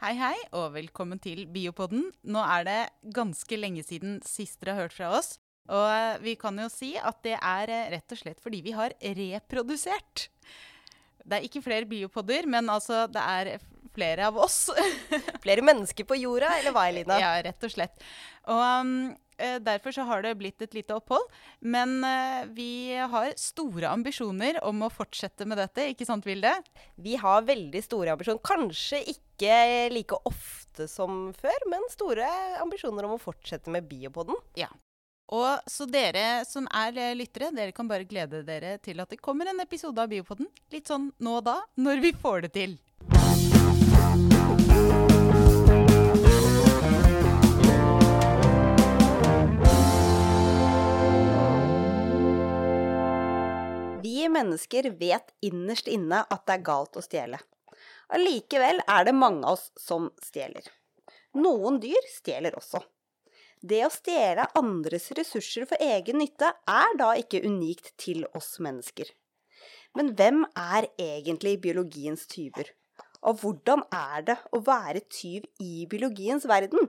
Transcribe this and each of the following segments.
Hei, hei, og velkommen til Biopodden. Nå er det ganske lenge siden sist dere har hørt fra oss. Og vi kan jo si at det er eh, rett og slett fordi vi har reprodusert. Det er ikke flere biopodder, men altså det er flere av oss. Flere mennesker på jorda, eller hva, Elina? ja, rett og slett. Og um, derfor så har det blitt et lite opphold. Men eh, vi har store ambisjoner om å fortsette med dette, ikke sant Vilde? Vi har veldig store ambisjoner. Kanskje ikke like ofte som før, men store ambisjoner om å fortsette med Biopodden. Ja. Og så dere som er eh, lyttere, dere kan bare glede dere til at det kommer en episode av Biopodden. Litt sånn nå og da, når vi får det til. Mennesker vet innerst inne at det er galt å stjele. Allikevel er det mange av oss som stjeler. Noen dyr stjeler også. Det å stjele andres ressurser for egen nytte er da ikke unikt til oss mennesker. Men hvem er egentlig biologiens tyver? Og hvordan er det å være tyv i biologiens verden?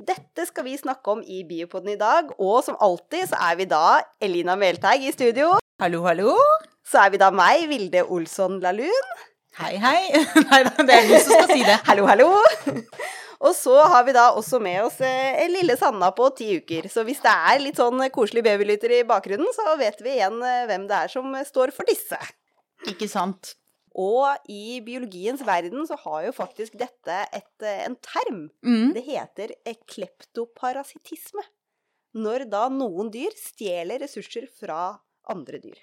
Dette skal vi snakke om i Biopoden i dag, og som alltid så er vi da Elina Melteig i studio. Hallo, hallo. Så er vi da meg, Vilde Olsson Lahlun. Hei, hei. Nei da, det er du som skal si det. Hallo, hallo. Og så har vi da også med oss eh, lille Sanna på ti uker. Så hvis det er litt sånn koselig babylytter i bakgrunnen, så vet vi igjen eh, hvem det er som står for disse. Ikke sant. Og i biologiens verden så har jo faktisk dette et, eh, en term. Mm. Det heter eh, kleptoparasittisme. Når da noen dyr stjeler ressurser fra andre dyr.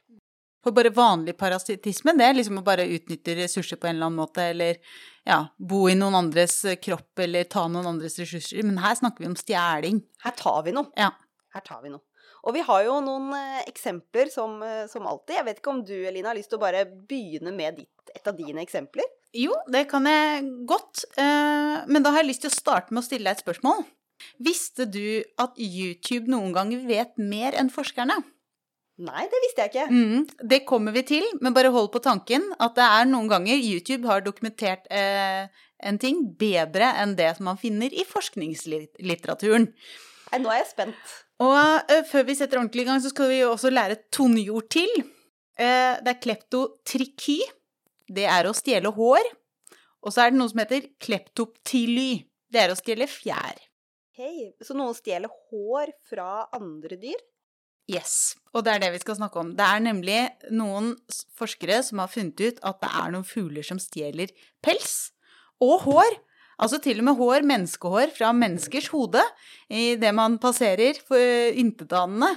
For bare vanlig parasittisme, det er liksom å bare utnytte ressurser på en eller annen måte, eller ja, bo i noen andres kropp, eller ta noen andres ressurser. Men her snakker vi om stjeling. Her tar vi noe. Ja. Her tar vi noe. Og vi har jo noen eh, eksempler som, eh, som alltid. Jeg vet ikke om du, Elina, har lyst til å bare begynne med ditt, et av dine eksempler? Jo, det kan jeg godt. eh, Men da har jeg lyst til å starte med å stille deg et spørsmål. Visste du at YouTube noen ganger vet mer enn forskerne? Nei, det visste jeg ikke. Mm, det kommer vi til, men bare hold på tanken at det er noen ganger YouTube har dokumentert eh, en ting bedre enn det som man finner i forskningslitteraturen. Nei, nå er jeg spent. Og eh, før vi setter ordentlig i gang, så skal vi jo også lære tonjord til. Eh, det er kleptotriky. Det er å stjele hår. Og så er det noe som heter kleptoptily. Det er å stjele fjær. Hei, Så noen stjeler hår fra andre dyr? Yes, og det er det vi skal snakke om. Det er nemlig noen forskere som har funnet ut at det er noen fugler som stjeler pels og hår. Altså til og med hår, menneskehår, fra menneskers hode i det man passerer for intetanende.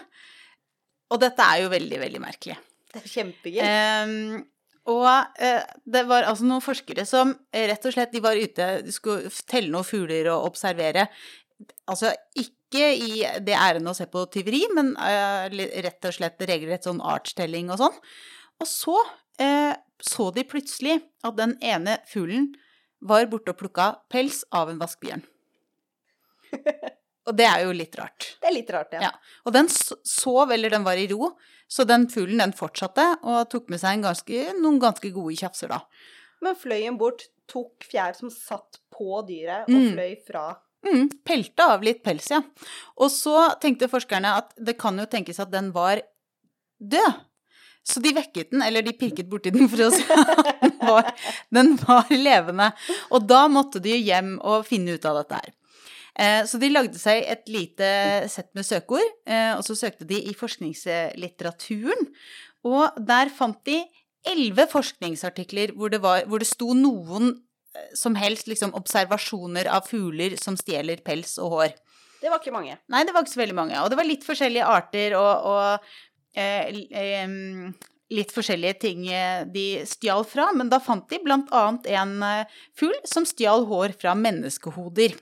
Og dette er jo veldig, veldig merkelig. Det er kjempegøy. Um, og uh, det var altså noen forskere som eh, rett og slett de var ute, de skulle telle noen fugler og observere. Altså ikke i det ærende å se på tyveri, men eh, rett og slett regelrett sånn artstelling og sånn. Og så eh, så de plutselig at den ene fuglen var borte og plukka pels av en vaskebjørn. Og det er jo litt rart. Det er litt rart, ja. Ja. Og den sov, eller den var i ro, så den fuglen den fortsatte og tok med seg en ganske, noen ganske gode tjafser da. Men fløy den bort, tok fjær som satt på dyret, og Mm. fløy fra Mm, pelte av litt pels, ja. Og så tenkte forskerne at det kan jo tenkes at den var død. Så de vekket den, eller de pirket borti den for å se at den var, den var levende. Og da måtte de hjem og finne ut av dette her. Eh, Så de lagde seg et lite sett med søkeord, eh, og så søkte de i forskningslitteraturen. Og der fant de elleve forskningsartikler hvor det, var, hvor det sto noen som helst liksom, observasjoner av fugler som stjeler pels og hår. Det var ikke mange. Nei, det var ikke så veldig mange. Og det var litt forskjellige arter og, og eh, eh, litt forskjellige ting eh, de stjal fra. Men da fant de blant annet en eh, fugl som stjal hår fra menneskehoder.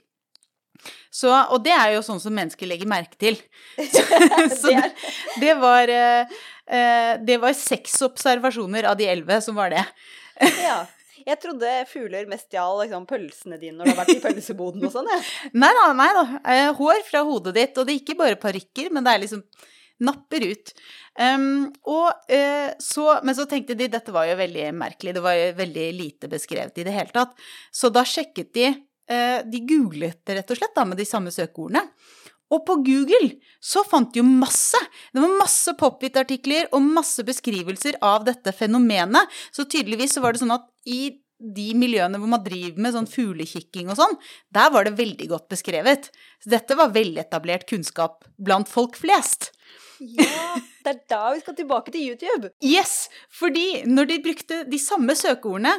Så, og det er jo sånn som mennesker legger merke til. Så Det er, det var, eh, det var seks observasjoner av de elleve som var det. ja. Jeg trodde fugler mest stjal liksom, pølsene dine når du har vært i pølseboden og sånn. jeg. Nei da, nei da. Eh, hår fra hodet ditt, og det er ikke bare parykker, men det er liksom napper ut. Um, og, uh, så, men så tenkte de dette var jo veldig merkelig, det var jo veldig lite beskrevet i det hele tatt. Så da sjekket de uh, De googlet det rett og slett da, med de samme søkeordene. Og på Google så fant de jo masse. Det var masse pop-it-artikler og masse beskrivelser av dette fenomenet. Så tydeligvis så var det sånn at i de miljøene hvor man driver med sånn fuglekikking og sånn, der var det veldig godt beskrevet. Så dette var veletablert kunnskap blant folk flest. Ja, det er da vi skal tilbake til YouTube. Yes! Fordi når de brukte de samme søkeordene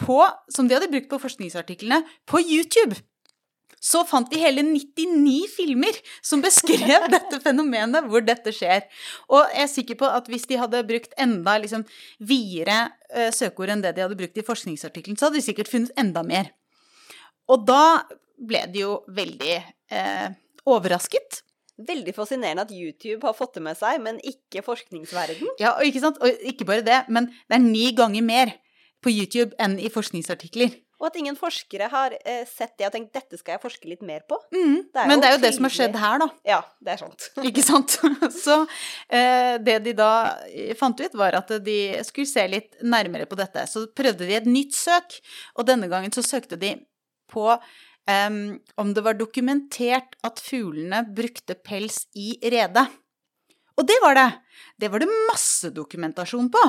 på, som de hadde brukt på forskningsartiklene, på YouTube, så fant de hele 99 filmer som beskrev dette fenomenet, hvor dette skjer. Og jeg er sikker på at hvis de hadde brukt enda liksom, videre uh, søkeord enn det de hadde brukt i forskningsartikkelen, så hadde de sikkert funnet enda mer. Og da ble de jo veldig uh, overrasket. Veldig fascinerende at YouTube har fått det med seg, men ikke forskningsverden. Ja, og ikke sant? Og ikke bare det, men det er ni ganger mer på YouTube enn i forskningsartikler. Og at ingen forskere har eh, sett det og tenkt 'dette skal jeg forske litt mer på'. Mm. Det Men det er jo det som har skjedd her, da. Ja, det er sant. Ikke sant? Så eh, det de da fant ut, var at de skulle se litt nærmere på dette. Så prøvde de et nytt søk, og denne gangen så søkte de på eh, om det var dokumentert at fuglene brukte pels i redet. Og det var det! Det var det masse dokumentasjon på.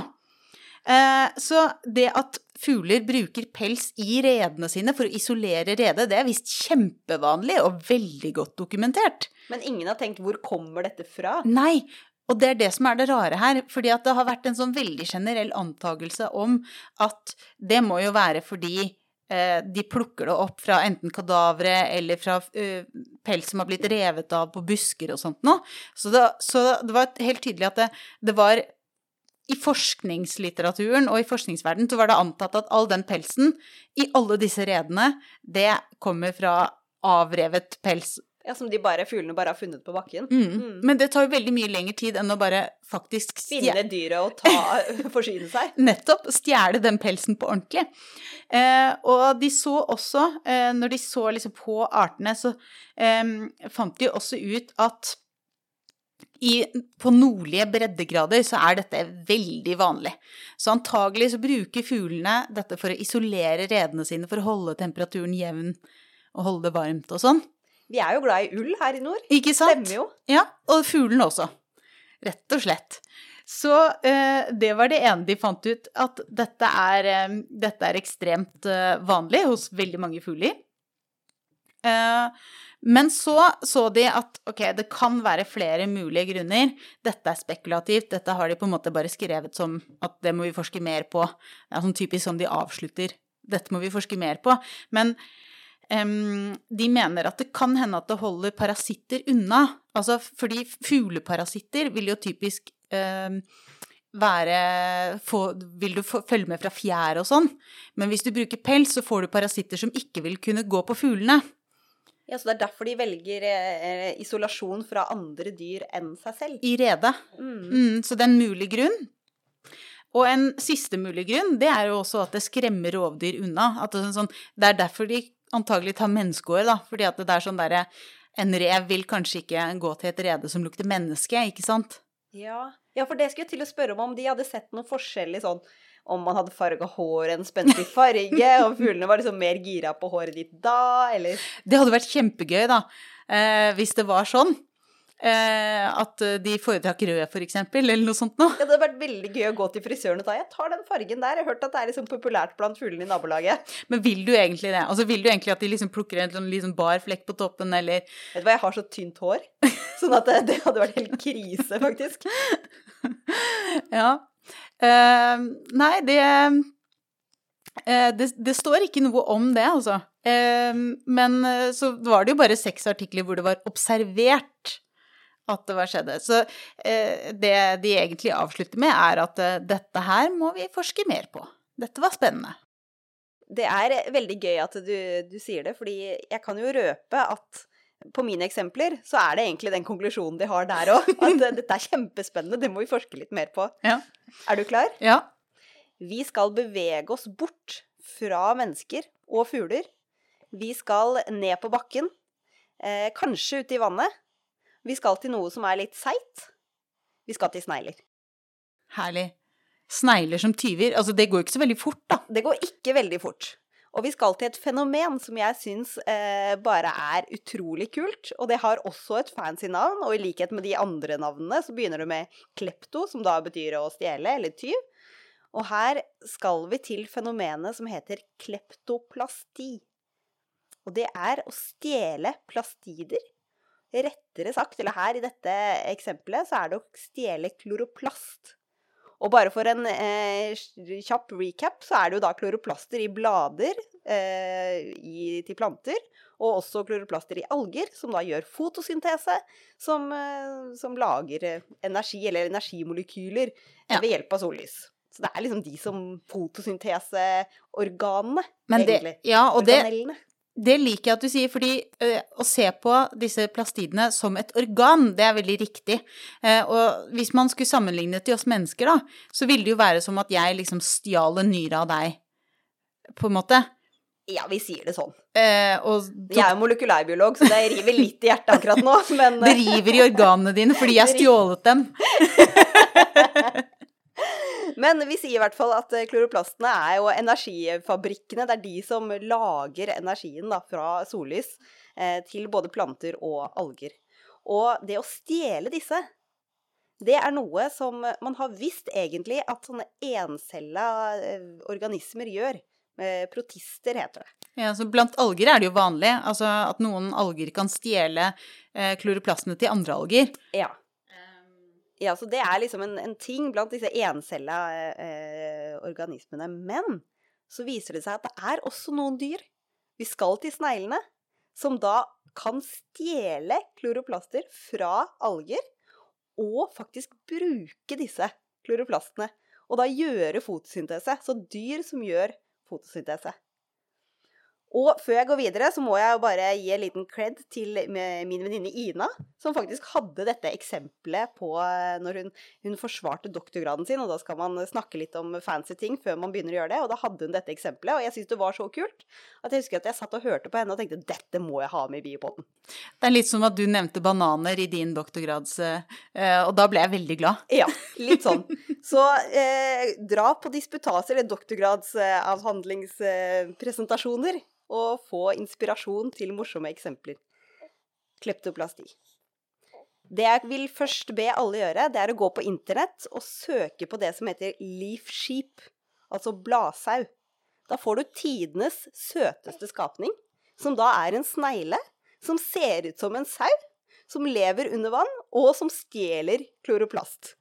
Eh, så det at fugler bruker pels i redene sine for å isolere redet, det er visst kjempevanlig og veldig godt dokumentert. Men ingen har tenkt 'hvor kommer dette fra'? Nei, og det er det som er det rare her. fordi at det har vært en sånn veldig generell antakelse om at det må jo være fordi eh, de plukker det opp fra enten kadavere eller fra uh, pels som har blitt revet av på busker og sånt noe. Så, så det, var helt tydelig at det, det var i forskningslitteraturen og i forskningsverdenen så var det antatt at all den pelsen i alle disse redene, det kommer fra avrevet pels. Ja, Som de bare, fuglene bare har funnet på bakken? Mm. Mm. Men det tar jo veldig mye lengre tid enn å bare faktisk Finne dyret og ta, forsyne seg? Nettopp. Stjele den pelsen på ordentlig. Eh, og de så også, eh, når de så liksom på artene, så eh, fant de også ut at i, på nordlige breddegrader så er dette veldig vanlig. Så antagelig så bruker fuglene dette for å isolere redene sine, for å holde temperaturen jevn og holde det varmt og sånn. Vi er jo glad i ull her i nord. Ikke sant? Stemmer jo. Ja, og fuglene også. Rett og slett. Så eh, det var det ene de fant ut, at dette er, eh, dette er ekstremt eh, vanlig hos veldig mange fugler. Eh, men så så de at ok, det kan være flere mulige grunner. Dette er spekulativt, dette har de på en måte bare skrevet som at det må vi forske mer på. Det er sånn typisk sånn de avslutter. Dette må vi forske mer på. Men um, de mener at det kan hende at det holder parasitter unna. Altså fordi fugleparasitter vil jo typisk um, være få, Vil du få, følge med fra fjær og sånn, men hvis du bruker pels, så får du parasitter som ikke vil kunne gå på fuglene. Ja, Så det er derfor de velger eh, isolasjon fra andre dyr enn seg selv? I redet. Mm. Mm, så det er en mulig grunn. Og en siste mulig grunn, det er jo også at det skremmer rovdyr unna. Det er, sånn, det, er derfor de antagelig tar menneskeår, da. Fordi at det er sånn derre En rev vil kanskje ikke gå til et rede som lukter menneske, ikke sant? Ja. ja, for det skulle jeg til å spørre om, om de hadde sett noen forskjell i sånn om man hadde farga håret en spenstig farge, om fuglene var liksom mer gira på håret ditt da, eller Det hadde vært kjempegøy, da, eh, hvis det var sånn. Eh, at de foretrakk rød, for eksempel, eller noe sånt noe. Ja, det hadde vært veldig gøy å gå til frisøren og ta 'jeg tar den fargen der', jeg har hørt at det er liksom populært blant fuglene i nabolaget. Men vil du egentlig det? Altså, Vil du egentlig at de liksom plukker en sånn liksom bar flekk på toppen, eller Vet du hva, jeg har så tynt hår, sånn at det, det hadde vært helt krise, faktisk. ja. Uh, nei, det, uh, det, det står ikke noe om det, altså. Uh, men så var det jo bare seks artikler hvor det var observert at det var skjedde. Så det de egentlig avslutter med, er at dette her må vi forske mer på. Dette var spennende. Det er veldig gøy at du, du sier det, fordi jeg kan jo røpe at på mine eksempler, så er det egentlig den konklusjonen de har der òg. At dette er kjempespennende, det må vi forske litt mer på. Ja. Er du klar? Ja. Vi skal bevege oss bort fra mennesker og fugler. Vi skal ned på bakken, eh, kanskje ute i vannet. Vi skal til noe som er litt seigt. Vi skal til snegler. Herlig. Snegler som tyver. Altså, det går ikke så veldig fort, da. Det går ikke veldig fort. Og vi skal til et fenomen som jeg syns eh, bare er utrolig kult. Og det har også et fancy navn, og i likhet med de andre navnene så begynner det med klepto, som da betyr å stjele eller tyv. Og her skal vi til fenomenet som heter kleptoplasti. Og det er å stjele plastider. Rettere sagt, eller her i dette eksempelet, så er det å stjele kloroplast. Og bare for en eh, kjapp recap, så er det jo da kloroplaster i blader eh, i, til planter, og også kloroplaster i alger, som da gjør fotosyntese, som, eh, som lager eh, energi, eller energimolekyler, ja. ved hjelp av sollys. Så det er liksom de som fotosynteseorganene, egentlig. Ja, og det, det liker jeg at du sier, fordi ø, å se på disse plastidene som et organ, det er veldig riktig. Eh, og hvis man skulle sammenlignet til oss mennesker, da, så ville det jo være som at jeg liksom stjal en nyre av deg, på en måte. Ja, vi sier det sånn. Eh, jeg er jo molekylærbiolog, så det river litt i hjertet akkurat nå, men Det river i organene dine fordi jeg har stjålet dem. Men vi sier i hvert fall at eh, kloroplastene er jo energifabrikkene. Det er de som lager energien da, fra sollys eh, til både planter og alger. Og det å stjele disse, det er noe som man har visst egentlig at sånne encella eh, organismer gjør. Protister heter det. Ja, så Blant alger er det jo vanlig altså at noen alger kan stjele kloroplastene til andre alger. Ja. Ja, så det er liksom en, en ting blant disse encella eh, organismene. Men så viser det seg at det er også noen dyr, vi skal til sneglene, som da kan stjele kloroplaster fra alger, og faktisk bruke disse kloroplastene. Og da gjøre fotosyntese. Så dyr som gjør fotosyntese. Og før jeg går videre, så må jeg bare gi en liten cred til min venninne Ina, som faktisk hadde dette eksempelet på eh, når hun, hun, forsvarte doktorgraden sin. Og da skal man snakke litt om fancy ting før man begynner å gjøre det. Og da hadde hun dette eksempelet, og jeg syns det var så kult at jeg husker at jeg satt og hørte på henne og tenkte dette må jeg ha med i biopoden. Det er litt som at du nevnte bananer i din doktorgrads... Eh, og da ble jeg veldig glad. Ja, litt sånn. Så eh, dra på disputaser eller doktorgradsavhandlingspresentasjoner. Eh, og få inspirasjon til morsomme eksempler. Kleptoplasti. Det jeg vil først be alle gjøre, det er å gå på internett og søke på det som heter leaf sheep, altså bladsau. Da får du tidenes søteste skapning, som da er en snegle som ser ut som en sau, som lever under vann, og som stjeler kloroplast.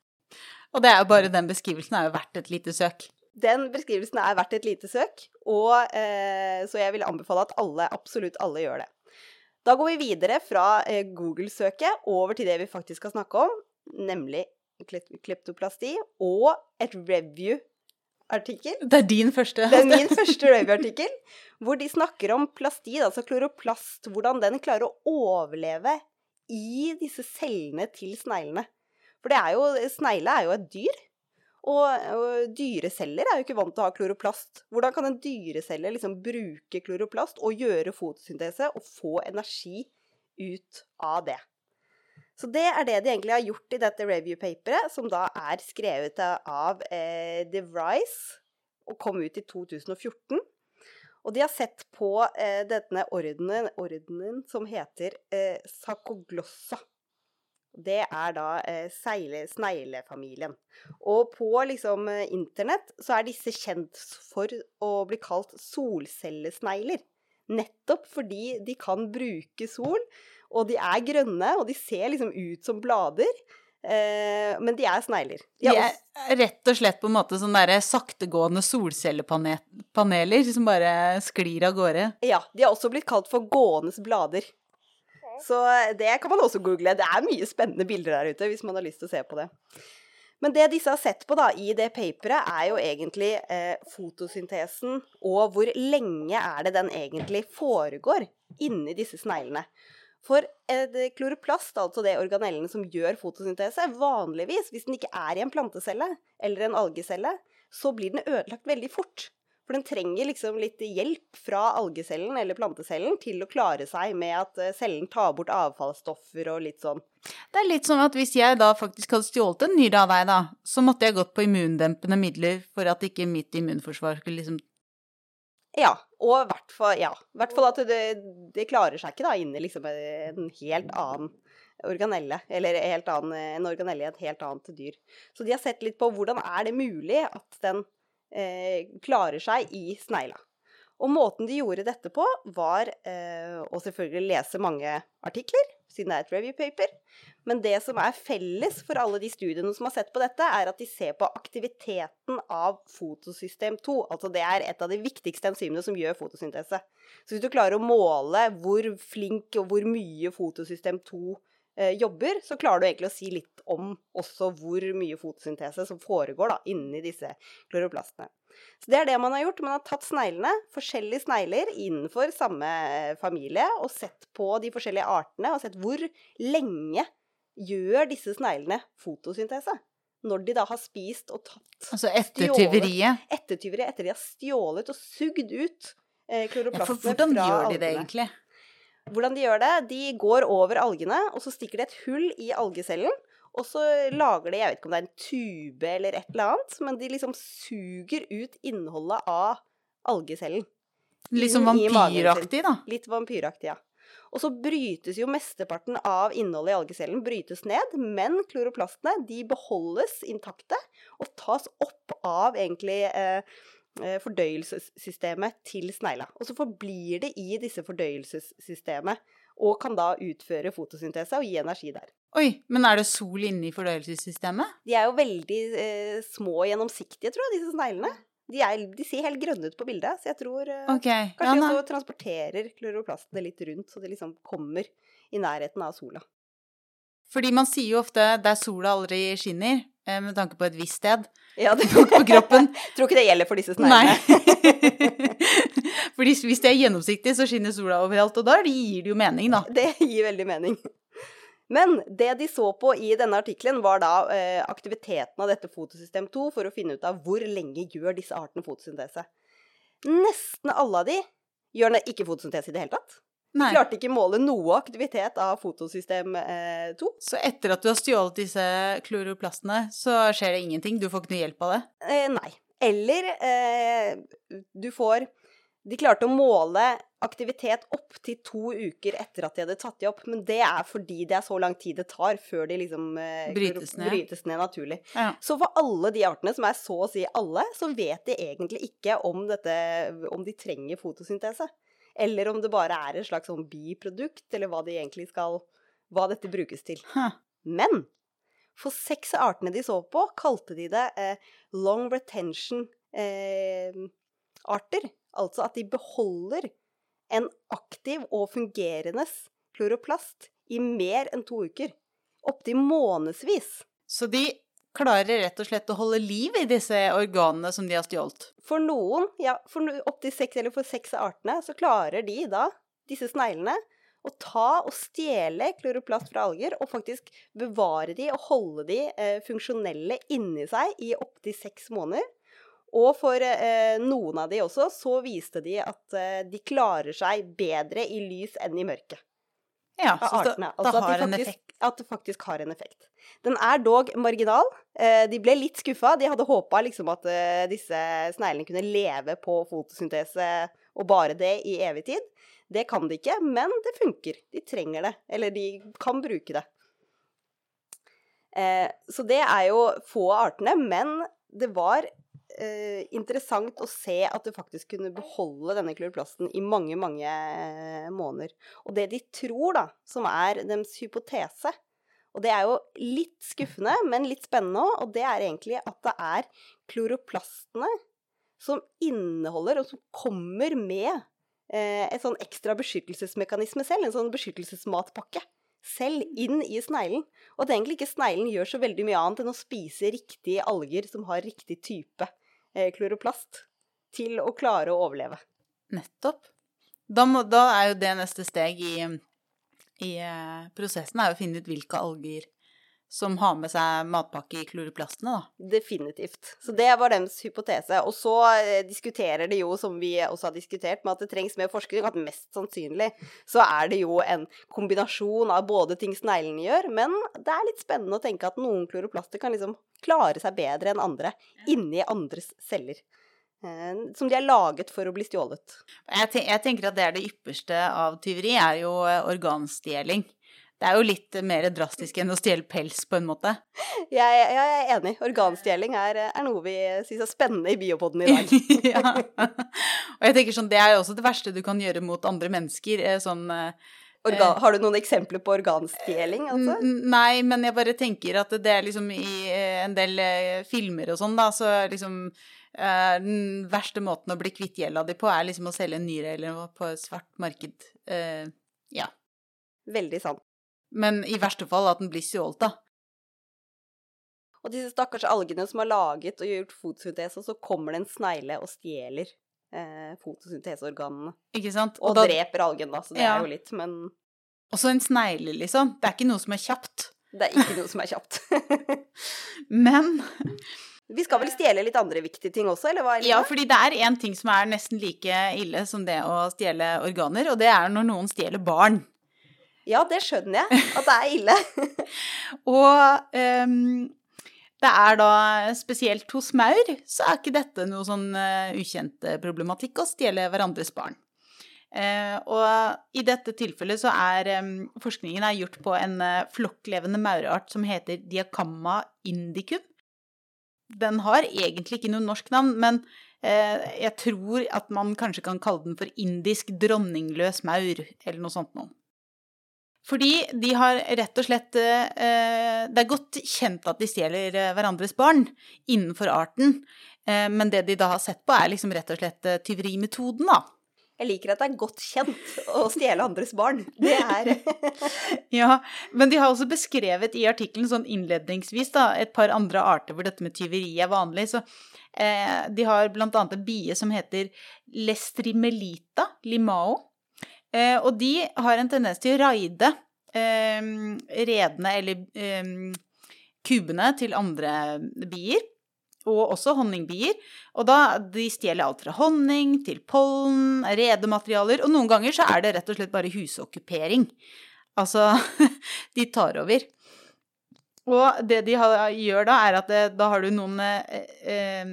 Og det er jo bare den beskrivelsen er jo verdt et lite søk. Den beskrivelsen er verdt et lite søk, og, eh, så jeg vil anbefale at alle, absolutt alle, gjør det. Da går vi videre fra eh, Google-søket over til det vi faktisk skal snakke om, nemlig kleptoplasti og et review-artikkel. Det er din første? Det er min første review-artikkel, hvor de snakker om plastid, altså kloroplast, hvordan den klarer å overleve i disse cellene til sneglene. For det er jo, snegle er jo et dyr. Og, og dyreceller er jo ikke vant til å ha kloroplast. Hvordan kan en dyrecelle liksom bruke kloroplast og gjøre fotosyntese og få energi ut av det? Så det er det de egentlig har gjort i dette review-paperet, som da er skrevet av eh, DeVrice og kom ut i 2014. Og de har sett på eh, denne ordenen, ordenen, som heter eh, Sacoglossa. Det er da eh, sneglefamilien. Og på liksom eh, internett så er disse kjent for å bli kalt solcellesnegler. Nettopp fordi de kan bruke sol, og de er grønne, og de ser liksom ut som blader. Eh, men de er snegler. De de er rett og slett på en måte sånne der saktegående solcellepaneler som bare sklir av gårde. Ja. De har også blitt kalt for gåendes blader. Så det kan man også google. Det er mye spennende bilder der ute hvis man har lyst til å se på det. Men det disse har sett på da, i det paperet, er jo egentlig eh, fotosyntesen, og hvor lenge er det den egentlig foregår inni disse sneglene. For eh, kloroplast, altså det organellene som gjør fotosyntese, vanligvis, hvis den ikke er i en plantecelle eller en algecelle, så blir den ødelagt veldig fort. For den trenger liksom litt hjelp fra algecellen eller plantecellen til å klare seg med at eh, cellen tar bort avfallsstoffer og litt sånn. Det er litt sånn at hvis jeg da faktisk hadde stjålet en nyre av deg, da, så måtte jeg gått på immundempende midler for at ikke mitt immunforsvar skulle liksom Ja, og i hvert fall, ja, hvert fall at det, det klarer seg ikke da inni liksom en helt annen organelle, eller helt annen, en organelle i et helt annet dyr. Så de har sett litt på hvordan er det mulig at den eh, klarer seg i snegla. Og måten de gjorde dette på, var eh, å selvfølgelig lese mange artikler, siden det er et review paper. Men det som er felles for alle de studiene som har sett på dette, er at de ser på aktiviteten av fotosystem 2. Altså det er et av de viktigste enzymene som gjør fotosyntese. Så hvis du klarer å måle hvor flink og hvor mye fotosystem 2 eh, jobber, så klarer du egentlig å si litt om også hvor mye fotosyntese som foregår da, inni disse kloroplastene. Så det er det man har gjort. Man har tatt sneglene, forskjellige snegler innenfor samme eh, familie, og sett på de forskjellige artene, og sett hvor lenge gjør disse sneglene fotosyntese. Når de da har spist og tatt Altså etter tyveriet? Etter tyveriet, etter de har stjålet og sugd ut eh, kloroplastene ja, for hvordan fra gjør de det egentlig? Hvordan de gjør det? De går over algene, og så stikker de et hull i algecellen. Og så lager de, jeg vet ikke om det er en tube eller et eller annet, men de liksom suger ut innholdet av algecellen. Litt sånn vampyraktig, da. Litt vampyraktig, ja. Og så brytes jo mesteparten av innholdet i algecellen brytes ned, men kloroplastene de beholdes intakte og tas opp av egentlig eh, fordøyelsessystemet til snegla. Og så forblir det i disse fordøyelsessystemet og kan da utføre fotosyntese og gi energi der. Oi, men er det sol inne i fordøyelsessystemet? De er jo veldig eh, små og gjennomsiktige, tror jeg, disse sneglene. De, er, de ser helt grønne ut på bildet, så jeg tror eh, Ok. Ja, Kanskje nei. også transporterer kloroplastene litt rundt, så de liksom kommer i nærheten av sola. Fordi man sier jo ofte der sola aldri skinner, eh, med tanke på et visst sted Ja, det, på kroppen. tror ikke det gjelder for disse sneglene. for hvis det er gjennomsiktig, så skinner sola overalt, og da gir det jo mening, da. Det gir veldig mening. Men det de så på i denne artikkelen, var da eh, aktiviteten av dette fotosystem 2 for å finne ut av hvor lenge gjør disse artene fotosyntese. Nesten alle av de gjør ikke fotosyntese i det hele tatt. Nei. Klarte ikke måle noe aktivitet av fotosystem eh, 2. Så etter at du har stjålet disse kloroplastene, så skjer det ingenting? Du får ikke noe hjelp av det? Eh, nei. Eller eh, du får De klarte å måle aktivitet opp til to uker etter at de hadde tatt de opp, men det er fordi det er så lang tid det tar før de liksom eh, Brytes ned. brytes ned naturlig. Ja. Så for alle de artene, som er så å si alle, så vet de egentlig ikke om, dette, om de trenger fotosyntese. Eller om det bare er et slags sånn biprodukt, eller hva de egentlig skal Hva dette brukes til. Huh. Men for seks av artene de så på, kalte de det eh, long retention eh, arter. Altså at de beholder en aktiv og fungerende kloroplast i mer enn to uker. Opptil månedsvis. Så de klarer rett og slett å holde liv i disse organene som de har stjålet? For noen, ja, for opptil seks, eller for seks av artene, så klarer de da, disse sneglene, å ta og stjele kloroplast fra alger, og faktisk bevare de og holde de eh, funksjonelle inni seg i opptil seks måneder. Og for eh, noen av de også, så viste de at eh, de klarer seg bedre i lys enn i mørke. Ja, så det, artene. det Altså har faktisk, en effekt. at det faktisk har en effekt. Den er dog marginal. Eh, de ble litt skuffa. De hadde håpa liksom at eh, disse sneglene kunne leve på fotosyntese og bare det i evig tid. Det kan de ikke, men det funker. De trenger det. Eller de kan bruke det. Eh, så det er jo få av artene, men det var eh, interessant å se at du faktisk kunne beholde denne kloroplasten i mange, mange eh, måneder. Og det de tror, da, som er deres hypotese, og det er jo litt skuffende, men litt spennende òg, og det er egentlig at det er kloroplastene som inneholder, og som kommer med eh, en sånn ekstra beskyttelsesmekanisme selv, en sånn beskyttelsesmatpakke selv inn i sneglen. Og at egentlig ikke sneglen gjør så veldig mye annet enn å spise riktige alger som har riktig type eh, kloroplast, til å klare å overleve. Nettopp. Da, må, da er jo det neste steg i, i eh, prosessen, er å finne ut hvilke alger som har med seg matpakke i kloroplastene, da. Definitivt. Så det var deres hypotese. Og så eh, diskuterer de jo, som vi også har diskutert, med at det trengs mer forskning, at mest sannsynlig så er det jo en kombinasjon av både ting sneglene gjør, men det er litt spennende å tenke at noen kloroplaster kan liksom klare seg bedre enn andre inni andres celler. eh, som de er laget for å bli stjålet. Jeg, ten jeg tenker at det er det ypperste av tyveri, er jo eh, organstjeling. Det er jo litt mer drastisk enn å stjele pels, på en måte. Jeg, jeg, jeg er enig. Organstjeling er, er noe vi syns er spennende i Biopoden i dag. ja. Og jeg tenker sånn, det er jo også det verste du kan gjøre mot andre mennesker. eh, Sånn eh, Organ, har du noen eksempler på organstjeling? Altså? Nei, men jeg bare tenker at det er liksom i eh, en del filmer og sånn, da, så liksom eh, Den verste måten å bli kvitt gjelda di på, er liksom å selge en nyre eller noe på et svart marked. Eh, ja. Veldig sant. Men i verste fall at den blir stjålet, da. Og disse stakkars algene som har laget og gjort fotosyntese, og så kommer det en snegle og stjeler eh, fotosynteseorganene. Ikke sant? Og, da, dreper algen, da, så det Ja. er jo litt, men også en snegle, liksom. Det er ikke noe som er kjapt. det er ikke noe som er kjapt. Men Vi skal vel stjele litt andre viktige ting også, eller hva? Eller? Ja, fordi det er én ting som er nesten like ille som det å stjele organer, og det er når noen stjeler barn. Ja, det skjønner jeg, at det er ille. Og um, det er da spesielt hos maur, så er ikke dette noe sånn uh, ukjent eh, problematikk å stjele hverandres barn. Uh, og i dette tilfellet så er um, forskningen er gjort på en uh, flokklevende maurart som heter Diacamma indicum. Den har egentlig ikke noe norsk navn, men uh, jeg tror at man kanskje kan kalle den for indisk dronningløs maur, eller noe sånt noe. Fordi de har rett og slett eh, Det er godt kjent at de stjeler eh, hverandres barn innenfor arten, eh, men det de da har sett på, er liksom rett og slett tyverimetoden, da. Jeg liker at det er godt kjent å stjele andres barn. Det er Ja, men de har også beskrevet i artikkelen sånn innledningsvis da, et par andre arter hvor dette med tyveri er vanlig. Så eh, de har blant annet en bie som heter Lestrimelita limao. Eh, og de har en tendens til å raide eh, redene eller eh, kubene til andre bier. Og også honningbier. Og da de stjeler alt fra honning til pollen, redematerialer, og noen ganger så er det rett og slett bare husokkupering. Altså, de tar over. Og det de har, gjør da, er at det, da har du noen eh, eh,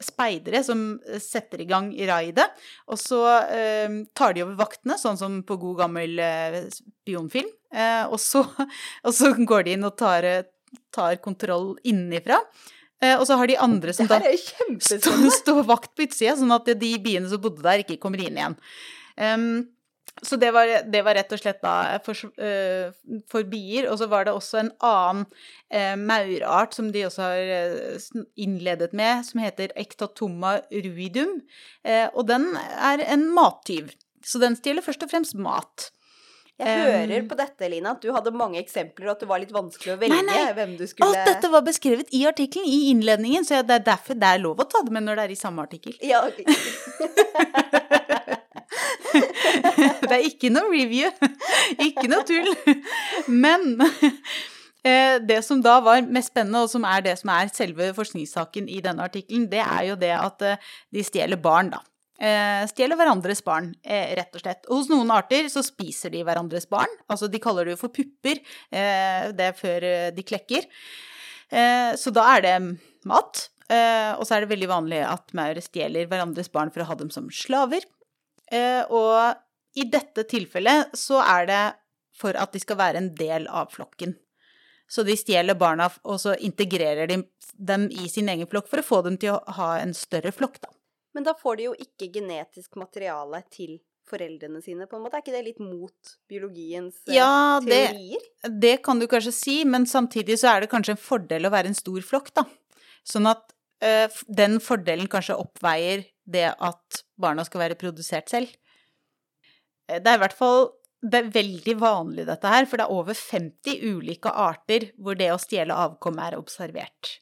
speidere som setter i gang raidet, og så eh, tar de over vaktene, sånn som på god gammel eh, spionfilm, eh, og, så, og så går de inn og tar, tar kontroll innenfra. Eh, og så har de andre som da er stå, vakt på utsida, sånn at de biene som bodde der, ikke kommer inn igjen. Em, så det var, det var rett og slett da for, uh, for bier. Og så var det også en annen uh, maurart som de også har uh, innledet med, som heter Ectatoma ruidum. Eh, og den er en mattyv. Så den stjeler først og fremst mat. Jeg hører på dette, Lina, at du hadde mange eksempler, og at det var litt vanskelig å velge Nei, nei. hvem du skulle Alt dette var beskrevet i artikkelen, i innledningen, så det er derfor det er lov å ta det med når det er i samme artikkel. Ja, Det er ikke noe review. Ikke noe tull. Men eh, det som da var mest spennende, og som er det som er selve forskningssaken i denne artikkelen, det er jo det at eh, de stjeler barn, da. Eh, Stjeler hverandres barn, rett og slett. Hos noen arter så spiser de hverandres barn. Altså de kaller det jo for pupper. Det er før de klekker. Så da er det mat. Og så er det veldig vanlig at maur stjeler hverandres barn for å ha dem som slaver. Og i dette tilfellet så er det for at de skal være en del av flokken. Så de stjeler barna, og så integrerer de dem i sin egen flokk for å få dem til å ha en større flokk, da. Men da får de jo ikke genetisk materiale til foreldrene sine, på en måte. Er ikke det litt mot biologiens teorier? Ja, det, teorier? det kan du kanskje si, men samtidig så er det kanskje en fordel å være en stor flokk, da. Sånn at ø, den fordelen kanskje oppveier det at barna skal være produsert selv. Eh, Det er i hvert fall det er veldig vanlig dette her, for det er over 50 ulike arter hvor det å stjele avkom er observert.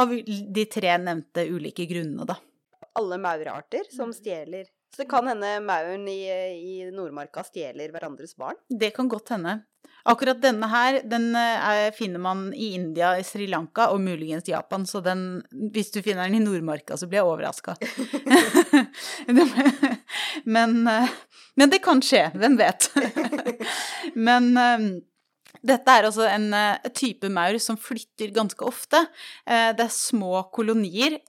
Av de tre nevnte ulike grunnene, da. Alle maurarter Mm. som stjeler. Så det kan hende mauren i, i Nordmarka stjeler hverandres barn. Det kan godt hende. Akkurat denne her, den eh, er, finner man i India, i Sri Lanka og muligens Japan, så den, hvis du finner den i Nordmarka, så blir jeg overraska. men, eh, men det kan skje, hvem vet. men eh, Dette er altså en type maur som flytter ganske ofte. Det er små kolonier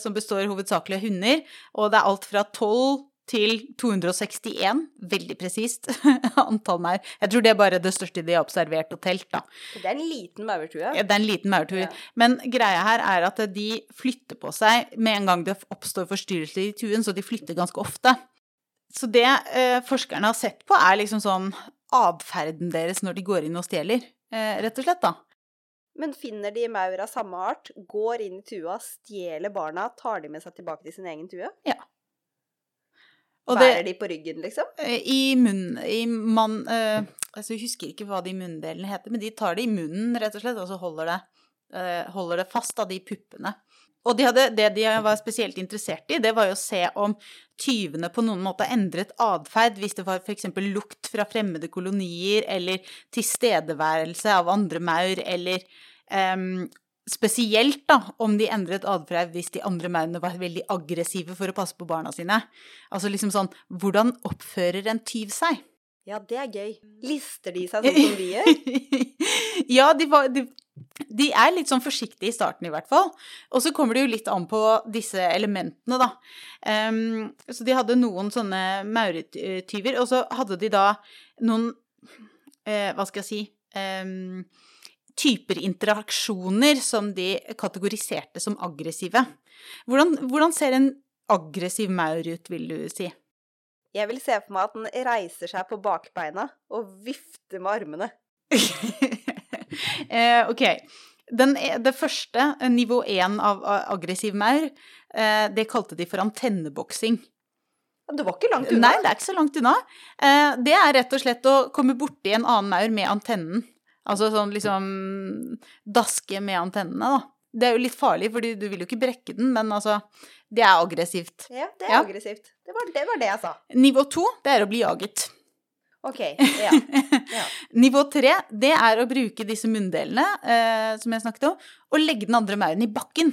som består hovedsakelig av hunder, og det er alt fra 12 til 261, veldig presist, antall maur. Jeg tror det er bare det største de har observert og telt, da. Det er en liten maurtue. Ja, Det er en liten maurtue. Ja. Men greia her er at de flytter på seg med en gang det oppstår forstyrrelser i tuen, så de flytter ganske ofte. Så det eh, forskerne har sett på, er liksom sånn atferden deres når de går inn og stjeler, eh, rett og slett, da. Men finner de maur av samme art, går inn i tua, stjeler barna, tar de med seg tilbake til sin egen tue? Og det, Bærer de på ryggen, liksom? eh, I munnen I mann... uh, altså, jeg husker ikke hva de munndelene heter, men de tar det i munnen, rett og slett, og så holder det, uh, holder det fast av de puppene. Og de hadde, det de var spesielt interessert i, det var jo å se om tyvene på noen måte endret atferd, hvis det var f.eks. lukt fra fremmede kolonier, eller tilstedeværelse av andre maur, eller em, spesielt da, om de endret atferd hvis de andre maurene var veldig aggressive for å passe på barna sine. Altså liksom sånn, hvordan oppfører en tyv seg? Ja, det er gøy. Lister de seg sånn som vi gjør? ja, de, var, de, de er litt sånn forsiktige i starten, i hvert fall. Og så kommer det jo litt an på disse elementene, da. Um, så de hadde noen sånne mauretyver, og så hadde de da noen uh, Hva skal jeg si ehm, Typer interaksjoner som de kategoriserte som aggressive. Hvordan, hvordan ser en aggressiv maur ut, vil du si? Jeg vil se for meg at den reiser seg på bakbeina og vifter med armene. eh, ok. Den, e- det første, eh, nivå én av aggressiv maur, eh, det kalte de for antenneboksing. Det var ikke langt unna. Nei, det er ikke så langt unna. Eh, det er rett og slett å komme borti en annen maur med antennen. Altså sånn liksom daske med antennene, da. Det er jo litt farlig, fordi du vil jo ikke brekke den, men altså Det er aggressivt. Ja, det er Ja. aggressivt. Det var, det var det jeg sa. Nivå to, det er å bli jaget. Ok, ja. ja. Nivå tre, det er å bruke disse munndelene, eh, som jeg snakket om, og legge den andre mauren i bakken.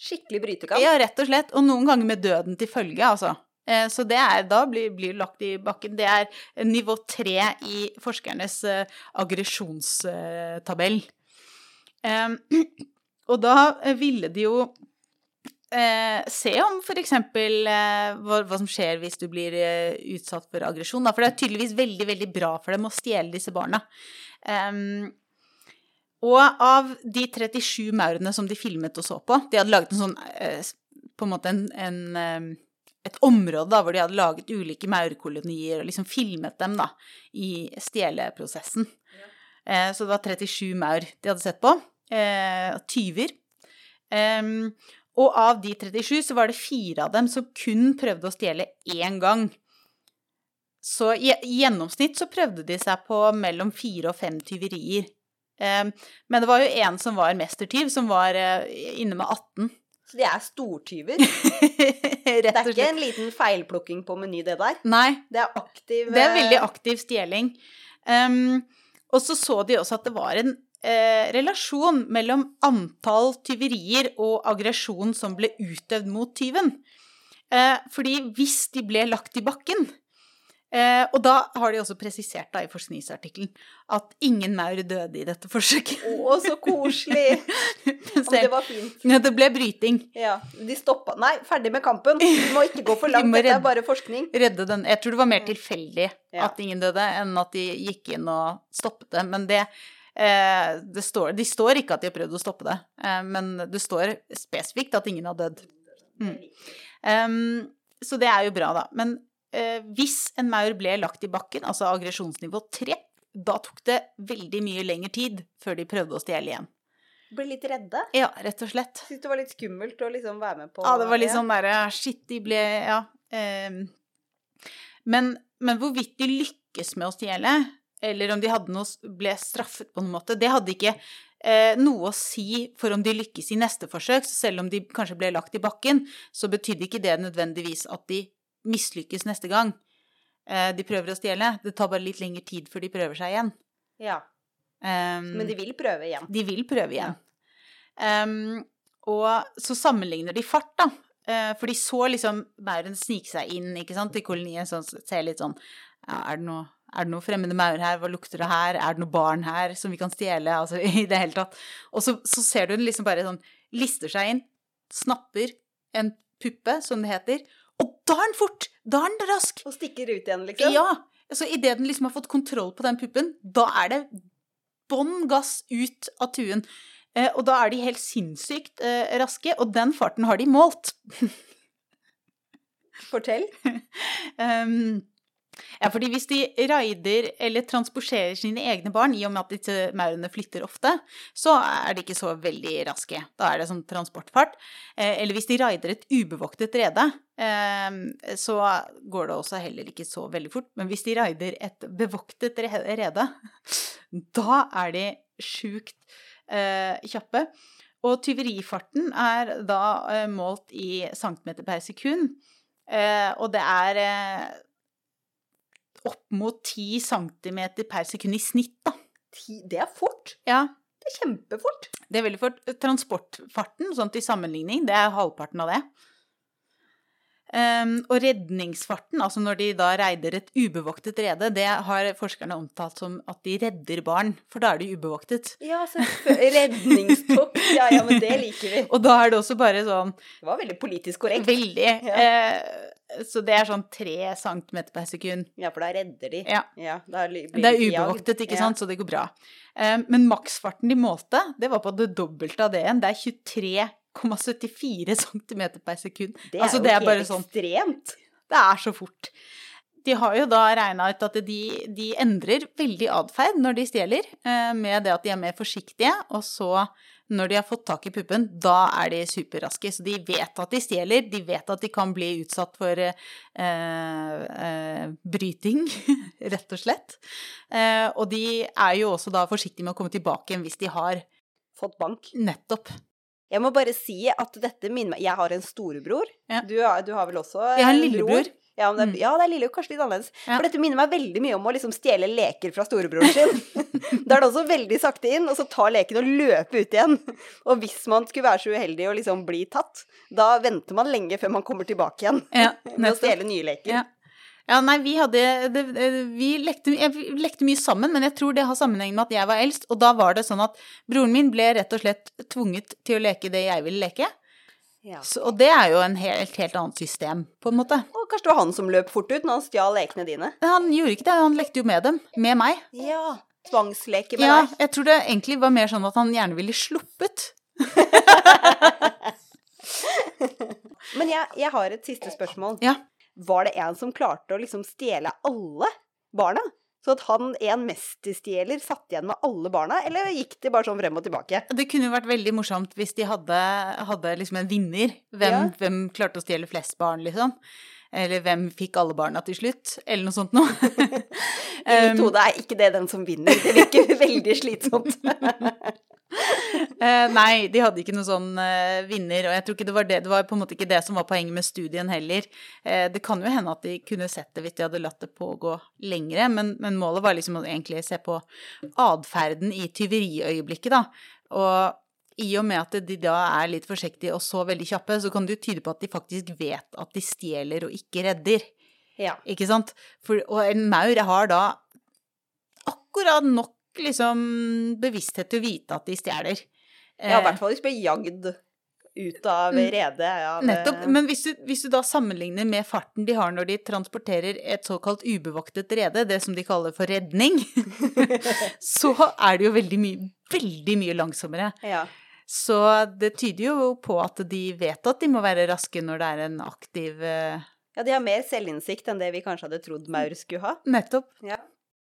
Skikkelig brytekamp. Ja, rett og slett. Og noen ganger med døden til følge, altså. Eh, Så det er, da blir, blir lagt i bakken. Det er nivå tre i forskernes eh, aggresjonstabell. Og da ville de jo eh, se om eksempel eh, hva, hva som skjer hvis du blir eh, utsatt for aggresjon. For det er tydeligvis veldig, veldig bra for dem å stjele disse barna. Og av de 37 maurene som de filmet og så på De hadde laget en sånn eh, På en måte en, en et område da, hvor de hadde laget ulike maurkolonier og liksom filmet dem da, i stjeleprosessen. Eh, så det var 37 maur de hadde sett på. Eh, tyver. Og av de 37 så var det fire av dem som kun prøvde å stjele én gang. Så i, i gjennomsnitt så prøvde de seg på mellom fire og fem tyverier. Men det var jo en som var mestertyv, som var eh, inne med 18. Så de er stortyver. Det er ikke en liten feilplukking på Meny, det der. Nei, Det er aktiv det er veldig eh, aktiv stjeling. Um, og så så de også at det var en eh, relasjon mellom antall tyverier og aggresjon som ble utøvd mot tyven. Eh, fordi hvis de ble lagt i bakken eh, Og da har de også presisert da i forskningsartikkelen at ingen maur døde i dette forsøket. Å, så koselig! Det var fint. ja, det ble bryting. Ja, de stoppa Nei, ferdig med kampen. Du må ikke gå for langt. de må Dette er bare forskning. redde den Jeg tror det var mer tilfeldig Ja. at ingen døde, enn at de gikk inn og stoppet det. Men det, eh, det står, De står ikke at de har prøvd å stoppe det, eh, men det står spesifikt at ingen har dødd. Mm. Um, så det er jo bra, da. Men hvis en maur ble lagt i bakken, altså aggresjonsnivå 3, da tok det veldig mye lengre tid før de prøvde å stjele igjen. Ble litt redde. Ja, rett og slett. Syns det var litt skummelt å liksom være med på Ja, det var litt sånn derre Shit, de ble Ja. ehm. men, men hvorvidt de lykkes med å stjele, eller om de noe, ble straffet på noen måte, det hadde ikke eh, noe å si for om de lykkes i neste forsøk. Så selv om de kanskje ble lagt i bakken, så betydde ikke det nødvendigvis at de mislykkes neste gang eh, de prøver å stjele. Det tar bare litt lengre tid før de prøver seg igjen. ja. Um, Men de vil prøve igjen. de vil prøve igjen. Ehm, og så sammenligner de fart, da. Eh, for de så liksom mauren snike seg inn ikke sant, i kolonien, sånn, ser litt sånn ja, er, det noe, Er det noe fremmede maur her? Hva lukter det her? Er det noe barn her som vi kan stjele? Altså i det hele tatt. Og så, så ser du den liksom bare sånn lister seg inn, snapper en puppe, som det heter, og da er den fort! Da er den rask! Og stikker ut igjen, liksom? Ja. Så idet den liksom har fått kontroll på den puppen, da er det bånn gass ut av tuen. Eh, og da er de helt sinnssykt eh, raske, og den farten har de målt. Fortell. Um, ja, fordi hvis de raider eller transporterer sine egne barn, i og med at disse maurene flytter ofte, så er de ikke så veldig raske. Da er det sånn transportfart. Eh, eller hvis de raider et ubevoktet rede, eh, så går det også heller ikke så veldig fort. Men hvis de raider et bevoktet rede, da er de sjukt eh, kjappe. Og tyverifarten er da målt i centimeter per sekund. Og det er opp mot 10 cm per sekund i snitt, da. Det er fort. Ja, Det er kjempefort. det er veldig fort. Transportfarten, sånn til sammenligning, det er halvparten av det. Ehm, og redningsfarten, altså når de da reider et ubevoktet rede, det har forskerne omtalt som at de redder barn, for da er de ubevoktet. Ja, selvfølgelig. Redningstopp. Ja, ja, men det liker vi. Og da er det også bare sånn Det var veldig politisk korrekt. veldig eh, Så det er sånn tre centimeter per sekund. Ja, for da redder de. Ja. da blir Det er ubevoktet, ikke sant, Ja. så det går bra. Um, Men maksfarten de målte, det var på det dobbelte av det igjen. Det er 23,74 cm per sekund. Det er Altså, jo det er helt sånn- ekstremt. Det er så fort. De har jo da regna ut at de, de endrer veldig atferd når de stjeler, eh, med det at de er mer forsiktige, og så, når de har fått tak i puppen, da er de superraske. Så de vet at de stjeler, de vet at de kan bli utsatt for eh, eh, bryting, rett og slett. Eh, og de er jo også da forsiktige med å komme tilbake igjen hvis de har Fått bank. nettopp Jeg må bare si at dette minner meg Jeg har en storebror. Ja. Du, har- du har vel også Jeg har en bror? lillebror. Ja, men det, Mm. er- ja, det er lille, kanskje litt annerledes. Ja. For dette minner meg veldig mye om å liksom stjele leker fra storebroren sin. da er det også veldig sakte inn, og så ta leken og løpe ut igjen. Og hvis man skulle være så uheldig å liksom bli tatt, da venter man lenge før man kommer tilbake igjen ja, med å stjele nye leker. Ja. Ja, nei, vi hadde det, Vi lekte, lekte mye sammen, men jeg tror det har sammenheng med at jeg var eldst. Og da var det sånn at broren min ble rett og slett tvunget til å leke det jeg ville leke. Ja. Så, og det er jo en helt, helt annet system, på en måte. Og kanskje det var han som løp fort ut når han stjal lekene dine. Han gjorde ikke det, han lekte jo med dem. Med meg. Ja. Tvangsleke med Ja, deg. jeg tror det egentlig var mer sånn at han gjerne ville sluppet. Men jeg, jeg har et siste spørsmål. Ja. Var det en som klarte å liksom stjele alle barna? Så at han, en mesterstjeler, satt igjen med alle barna, eller gikk det bare sånn frem og tilbake? Det kunne jo vært veldig morsomt hvis de hadde, hadde liksom en vinner. Hvem, Ja. hvem klarte å stjele flest barn, liksom? Eller hvem fikk alle barna til slutt? Eller noe sånt noe. I mitt Um, hode er ikke det den som vinner. Det virker veldig slitsomt. Eh, nei, de hadde ikke noen sånn eh, vinner, og jeg tror ikke det var det. Det var på en måte ikke det som var poenget med studien heller. Eh, det kan jo hende at de kunne sett det hvis de hadde latt det pågå lengre, men, men målet var liksom å egentlig se på atferden i tyveriøyeblikket, da. Og i og med at de da er litt forsiktige og så veldig kjappe, så kan det jo tyde på at de faktisk vet at de stjeler og ikke redder. Ja. Ikke sant? For, og en maur har da akkurat nok liksom bevissthet til å vite at de stjeler. ja, i Eh, hvert fall hvis de blir jagd ut av Mm. redet. Ja, Nettopp. Men hvis du, hvis du da sammenligner med farten de har når de transporterer et såkalt ubevoktet rede, det som de kaller for redning, så er det jo veldig mye, veldig mye langsommere. ja. Så det tyder jo på at de vet at de må være raske når det er en aktiv eh, ja, de har mer selvinnsikt enn det vi kanskje hadde trodd maur skulle ha. Nettopp. Ja.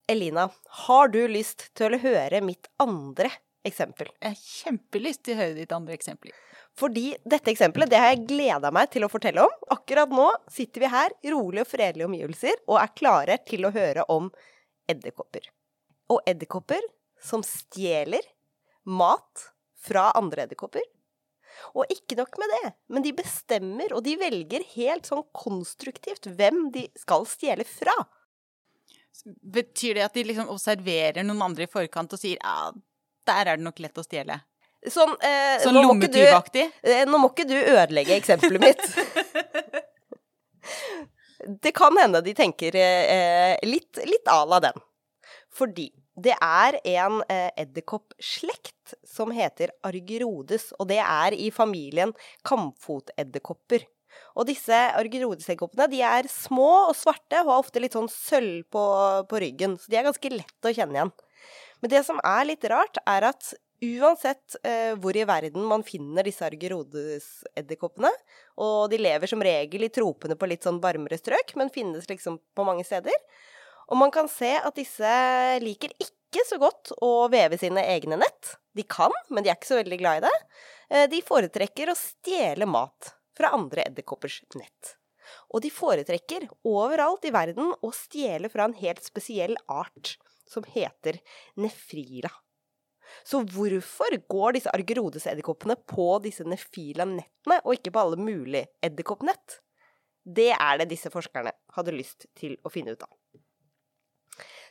Elina, har du lyst til å høre mitt andre eksempel? Jeg har kjempelyst til å høre ditt andre eksempel. Fordi dette eksempelet det har jeg gleda meg til å fortelle om. Akkurat nå sitter vi her i rolige og fredelige omgivelser og er klare til å høre om edderkopper. Og edderkopper som stjeler mat fra andre edderkopper. Og ikke nok med det, men de bestemmer og de velger helt sånn konstruktivt hvem de skal stjele fra. Betyr det at de liksom observerer noen andre i forkant og sier ja, der er det nok lett å stjele? Sånn, eh, Sånn lommetyvaktig? eh, nå må ikke du ødelegge eksempelet mitt. Det kan hende de tenker eh, litt, litt à la den. Fordi det er en eh, edderkoppslekt som heter argyrodes, og det er i familien kamfotedderkopper. Og disse argyrodesedderkoppene de er små og svarte og har ofte litt sånn sølv på, på ryggen, så de er ganske lette å kjenne igjen. Men det som er litt rart, er at uansett eh, hvor i verden man finner disse argyrodesedderkoppene, og de lever som regel i tropene på litt sånn varmere strøk, men finnes liksom på mange steder, og man kan se at disse liker ikke så godt å veve sine egne nett. De kan, men de er ikke så veldig glad i det. Eh, de foretrekker å stjele mat fra andre edderkoppers nett. Og de foretrekker overalt i verden å stjele fra en helt spesiell art som heter nefrila. Så hvorfor går disse argerodesedderkoppene på disse nefila-nettene, og ikke på alle mulige edderkoppnett? Det er det disse forskerne hadde lyst til å finne ut av.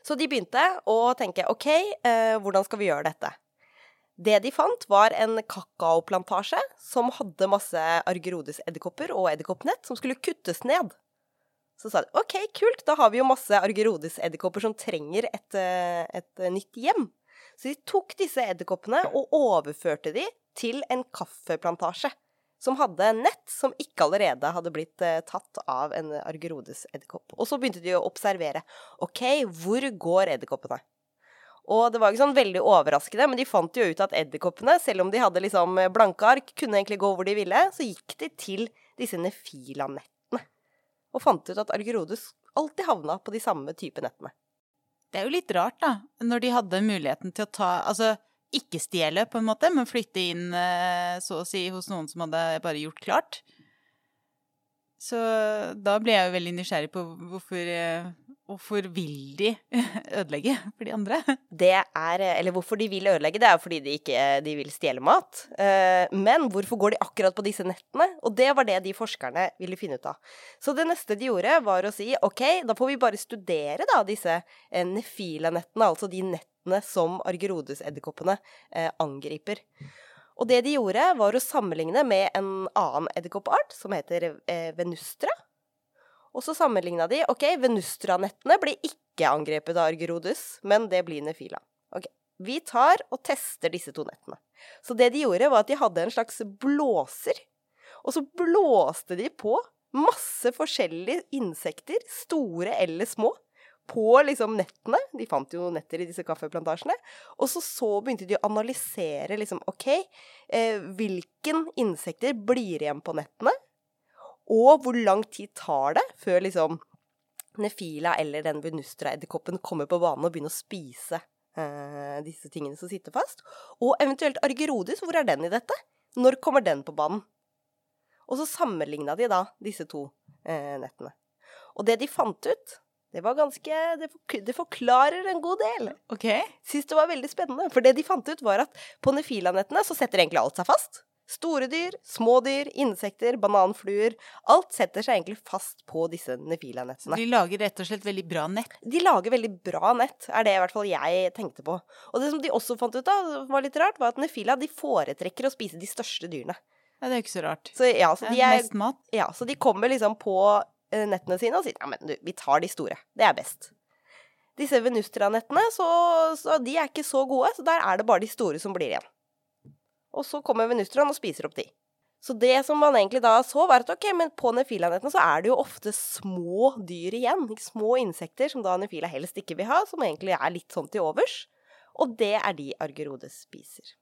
Så de begynte å tenke OK, eh, hvordan skal vi gjøre dette? Det de fant, var en kakaoplantasje som hadde masse argerodesedderkopper og edderkoppnett som skulle kuttes ned. Så sa de OK, kult, da har vi jo masse argerodesedderkopper som trenger et, eh, et nytt hjem. Så de tok disse edderkoppene og overførte de til en kaffeplantasje som hadde nett som ikke allerede hadde blitt eh, tatt av en argerodes-edderkopp. Og så begynte de å observere. OK, hvor går edderkoppene? Og det var ikke sånn veldig overraskende, men de fant jo ut at edderkoppene, selv om de hadde liksom blanke ark, kunne egentlig gå hvor de ville, så gikk de til disse nefila-nettene. Og fant ut at argerodes alltid havna på de samme type nettene. Det er jo litt rart, da, når de hadde muligheten til å ta Altså ikke stjele, på en måte, men flytte inn eh, så å si hos noen som hadde bare gjort klart. Så da ble jeg jo veldig nysgjerrig på hvorfor, eh, hvorfor vil de ødelegge for de andre? Det er, eller hvorfor de vil ødelegge, det er fordi de ikke de vil stjele mat. Eh, men hvorfor går de akkurat på disse nettene? Og det var det de forskerne ville finne ut av. Så det neste de gjorde, var å si ok, da får vi bare studere da disse nefila-nettene, altså de nettene som argerodesedderkoppene eh, angriper. Og det de gjorde, var å sammenligne med en annen edderkoppart som heter eh, venustra. Og så sammenligna de OK, venustra-nettene blir ikke angrepet av Argerodus, men det blir nefila. Ok, Vi tar og tester disse to nettene. Så det de gjorde, var at de hadde en slags blåser. Og så blåste de på masse forskjellige insekter, store eller små, på liksom nettene. De fant jo netter i disse kaffeplantasjene. Og så, så begynte de å analysere liksom OK, eh, hvilken insekter blir igjen på nettene? Og hvor lang tid tar det før liksom Nefila eller den benustra edderkoppen kommer på banen og begynner å spise eh, disse tingene som sitter fast? Og eventuelt Argerodis, hvor er den i dette? Når kommer den på banen? Og så sammenligna de da disse to eh, nettene. Og det de fant ut, det var ganske det, det, forklarer en god del. Ok. Syns det var veldig spennende. For det de fant ut, var at på nefilanettene så setter egentlig alt seg fast. Store dyr, små dyr, insekter, bananfluer. Alt setter seg egentlig fast på disse nefilanettene. De lager rett og slett veldig bra nett? De lager veldig bra nett, er det i hvert fall jeg tenkte på. Og det som de også fant ut av, var litt rart, var at nefila de foretrekker å spise de største dyrene. Ja, det er jo ikke så rart. Så, ja, så de er, Mest mat. Ja, så de kommer liksom på Eh, nettene sine og sier ja, men du, vi tar de store. Det er best. Disse Venustra-nettene, så, så, de er ikke så gode, så der er det bare de store som blir igjen. Og så kommer Venustraen og spiser opp de. Så det som man egentlig da så, var at ok, men på Nefila-nettene så er det jo ofte små dyr igjen. Små insekter som da Nefila helst ikke vil ha, som egentlig er litt sånn til overs. Og det er de Argerodes spiser.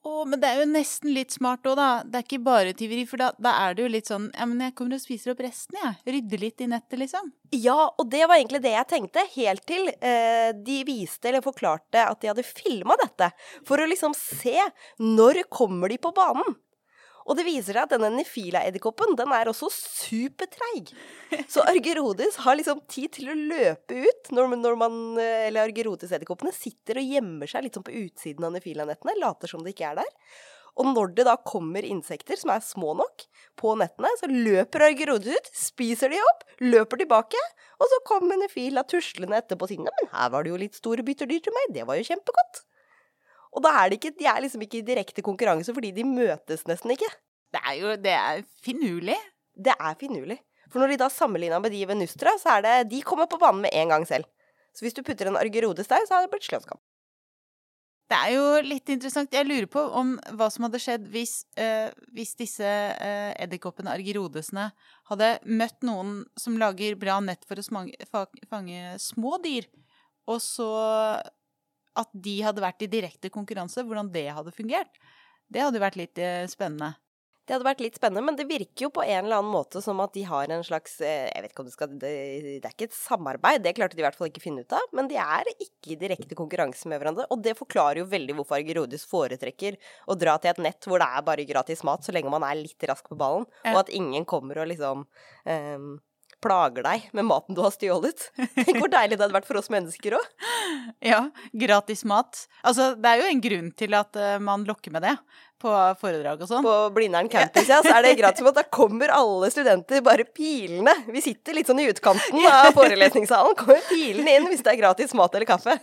Å, men det er jo nesten litt smart òg, da. Det er ikke bare tyveri, for da, da, er det jo litt sånn Ja, men jeg kommer og spiser opp resten, jeg. Rydder litt i nettet, liksom. Ja, og det var egentlig det jeg tenkte, helt til eh, de viste eller forklarte at de hadde filma dette. For å liksom se når kommer de på banen. Og det viser seg at denne Nefila-edderkoppen den er også supertreig. Så Argerodis har liksom tid til å løpe ut når, når man, eller Argerodis-edderkoppene sitter og gjemmer seg litt sånn på utsiden av Nefila-nettene, later som det ikke er der. Og når det da kommer insekter som er små nok på nettene, så løper Argerodis ut, spiser de opp, løper tilbake, og så kommer Nefila tuslende etterpå og sier men her var det jo litt store bytterdyr til meg, det var jo kjempegodt. Og da er det ikke, de er liksom ikke i direkte konkurranse, fordi de møtes nesten ikke. Det er jo det er finurlig. Det er finurlig. For når de da sammenligna med de ved Nustra, så er det De kommer på banen med en gang selv. Så hvis du putter en Argerodes der, så har det blitt slåsskamp. Det er jo litt interessant. Jeg lurer på om hva som hadde skjedd hvis, øh, hvis disse øh, edderkoppene, argerodesene, hadde møtt noen som lager bra nett for å fange små dyr, og så at de hadde vært i direkte konkurranse, hvordan det hadde fungert. Det hadde vært litt eh, spennende. Det hadde vært litt spennende, men det virker jo på en eller annen måte som at de har en slags eh, Jeg vet ikke om det skal Det, det er ikke et samarbeid, det klarte de i hvert fall ikke å finne ut av. Men de er ikke i direkte konkurranse med hverandre. Og det forklarer jo veldig hvorfor Argerodis foretrekker å dra til et nett hvor det er bare gratis mat, så lenge man er litt rask på ballen, og at ingen kommer og liksom ehm, plager deg med maten du har stjålet. Tenk hvor deilig det hadde vært for oss mennesker òg. Ja, gratis mat. Altså, det er jo en grunn til at eh, man lokker med det på foredrag og sånn. På Blindern campus, ja, så er det gratis mat. Da kommer alle studenter bare pilende. Vi sitter litt sånn i utkanten av forelesningssalen. Kommer pilende inn hvis det er gratis mat eller kaffe.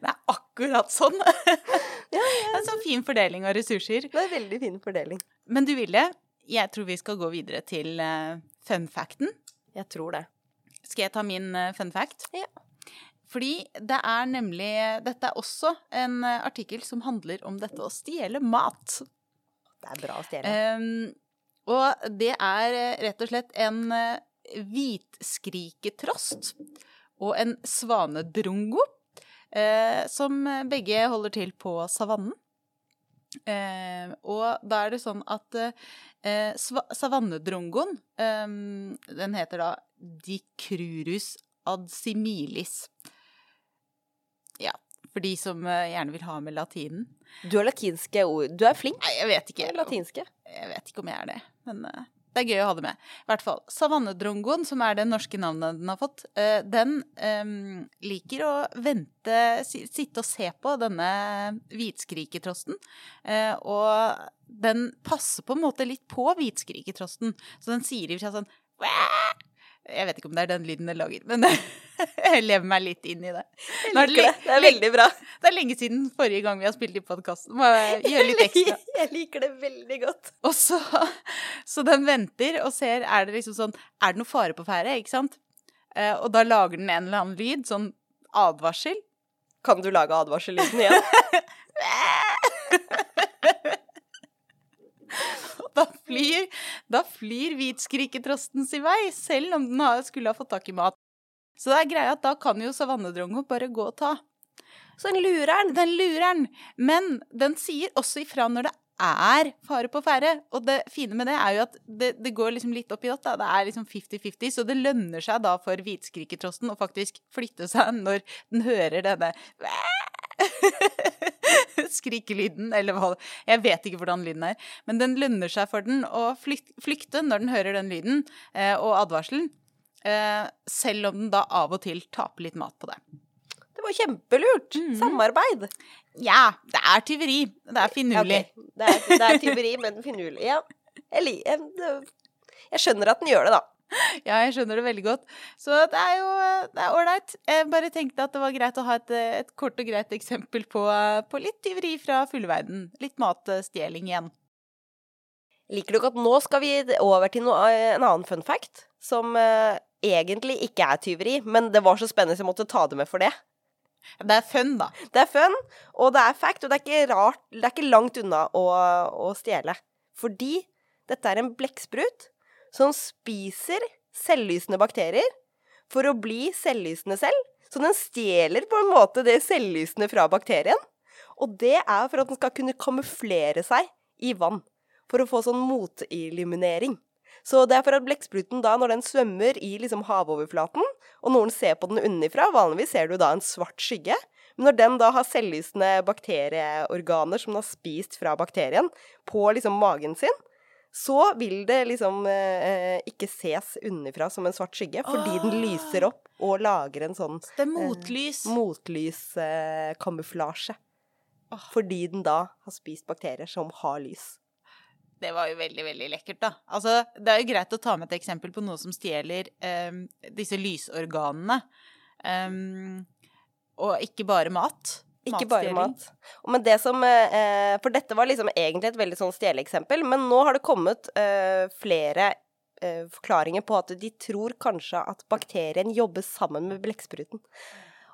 Det er akkurat sånn. Det er en sånn fin fordeling av ressurser. Det er en veldig fin fordeling. Men du Ville, jeg tror vi skal gå videre til uh, fun facten. Jeg tror det. Skal jeg ta min eh, fun fact? Ja. Fordi det er nemlig Dette er også en eh, artikkel som handler om dette å stjele mat. Det er bra å stjele. Um, og det er eh, rett og slett en hvitskriketrost og en svanedrongo, eh, som begge holder til på savannen. Eh, og da er det sånn at eh, sva savannedrongoen, eh, den heter da Dicrurus adsimilis. Ja, for de som eh, gjerne vil ha med latinen. Du har latinske ord. Du er flink. Nei, jeg vet ikke. Latinske. Jeg vet ikke om jeg er det, men eh, det er gøy å ha det med. I hvert fall. Savannedrongoen, som er det norske navnet den har fått, eh, den um, liker å vente, sitte og se på denne hvitskriketrosten. Uh, og den passer på en måte litt på hvitskriketrosten, så den sier i og for seg sånn! Jeg vet ikke om det er den lyden den lager, men jeg lever meg litt inn i det. Nå er det det. Det er veldig bra. Det er lenge siden forrige gang vi har spilt i podkasten. Må gjøre litt ekstra. Jeg liker det veldig godt. Og så, så den venter og ser er det liksom sånn Er det noe fare på ferde, ikke sant? Eh, og da lager den en eller annen lyd, sånn advarsel. Kan du lage advarsellyden igjen? Da flyr, da flyr hvitskriketrosten sin vei, selv om den skulle ha fått tak i mat. Så det er greia at da kan jo savannedrongo bare gå og ta. Så den lurer den. Den lurer den. Men den sier også ifra når det er fare på ferde. Og det fine med det er jo at det, det går liksom litt opp i natt. Det er liksom 50-50, så det lønner seg da for hvitskriketrosten å faktisk flytte seg når den hører denne skrikelyden, eller hva Jeg vet ikke hvordan lyden er. Men den lønner seg for den å flykte når den hører den lyden eh, og advarselen. Eh, selv om den da av og til taper litt mat på det. Det var kjempelurt. Mhm. Samarbeid. Ja, det er tyveri. Det er finurlig. Okay. det, er, det er tyveri, men finurlig. Ja. Jeg, jeg, jeg skjønner at den gjør det, da. Ja, jeg skjønner det veldig godt. Så det er jo det ålreit. Jeg bare tenkte at det var greit å ha et, et kort og greit eksempel på, på litt tyveri fra fullverden. Litt matstjeling igjen. Liker du at nå skal vi over til noe, en annen fun fact, som eh, egentlig ikke er tyveri, men det var så spennende så jeg måtte ta det med for det. Det er fun, da. Det er fun, og det er fact, og det er ikke rart, det er ikke langt unna å, å stjele. Fordi dette er en blekksprut som spiser selvlysende bakterier for å bli selvlysende selv. Så den stjeler på en måte det selvlysende fra bakterien. Og det er for at den skal kunne kamuflere seg i vann. For å få sånn motilluminering. Så det er for at blekkspruten da, når den svømmer i liksom havoverflaten, og noen ser på den unnifra, vanligvis ser du da en svart skygge, men når den da har selvlysende bakterieorganer som den har spist fra bakterien, på liksom magen sin, så vil det liksom eh, ikke ses unnifra som en svart skygge, fordi den Ah. lyser opp og lager en sånn Det er motlys. motlyskamuflasje. Åh. Fordi den da har spist bakterier som har lys. Det var jo veldig, veldig lekkert, da. Altså, det er jo greit å ta med et eksempel på noe som stjeler um, disse lysorganene. Um, og ikke bare mat. Ikke bare mat. Men det som, eh, for dette var liksom egentlig et veldig sånn stjeleeksempel, men nå har det kommet eh, flere eh, forklaringer på at de tror kanskje at bakterien jobber sammen med blekkspruten.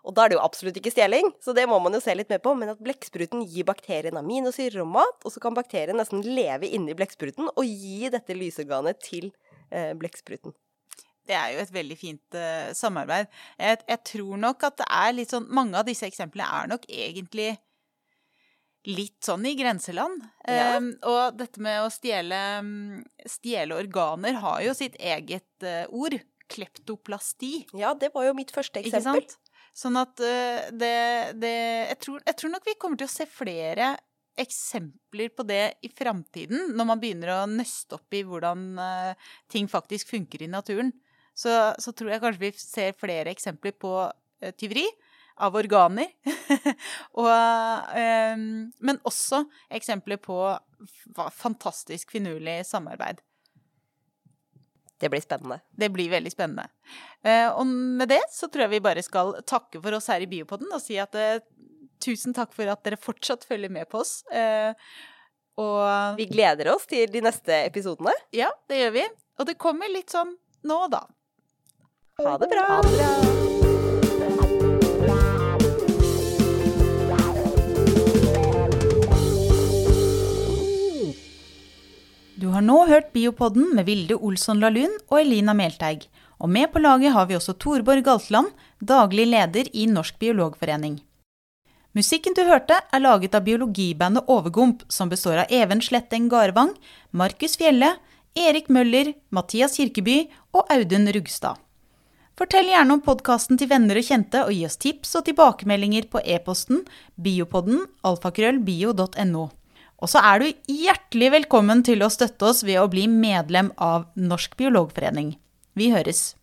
Og da er det jo absolutt ikke stjeling, så det må man jo se litt mer på. Men at blekkspruten gir bakterien aminosyrer og mat, og så kan bakterien nesten leve inni blekkspruten og gi dette lysorganet til eh, blekkspruten. Det er jo et veldig fint uh, samarbeid. Jeg, jeg, tror nok at det er litt sånn Mange av disse eksemplene er nok egentlig litt sånn i grenseland. Ja. Um, og dette med å stjele, stjele, organer har jo sitt eget uh, ord. Kleptoplasti. Ja, det var jo mitt første eksempel. Ikke sant? Sånn at uh, det, det jeg, tror, jeg, tror, nok vi kommer til å se flere eksempler på det i framtiden, når man begynner å nøste opp i hvordan uh, ting faktisk funker i naturen. Så, så, tror jeg kanskje vi ser flere eksempler på uh, tyveri av organer. og, men også eksempler på fantastisk finurlig samarbeid. Det blir spennende. Det blir veldig spennende. Eh, og med det så tror jeg vi bare skal takke for oss her i Biopodden og si at eh, tusen takk for at dere fortsatt følger med på oss. Eh, og Vi gleder oss til de neste episodene. Ja, det gjør vi. Og det kommer litt sånn nå da. Ha det bra. Ha det bra. Du har nå hørt Biopodden med Vilde Olsson Lahlun og Elina Melteig. Og med på laget har vi også Torborg Galtland, daglig leder i Norsk biologforening. Musikken du hørte, er laget av biologibandet Overgump, som består av Even Sletteng Garvang, Markus Fjelle, Erik Møller, Mathias Kirkeby og Audun Rugstad. Fortell gjerne om podkasten til venner og kjente, og gi oss tips og tilbakemeldinger på e-posten biopodden alfakrøllbio.no. Og så er du hjertelig velkommen til å støtte oss ved å bli medlem av Norsk biologforening. Vi høres.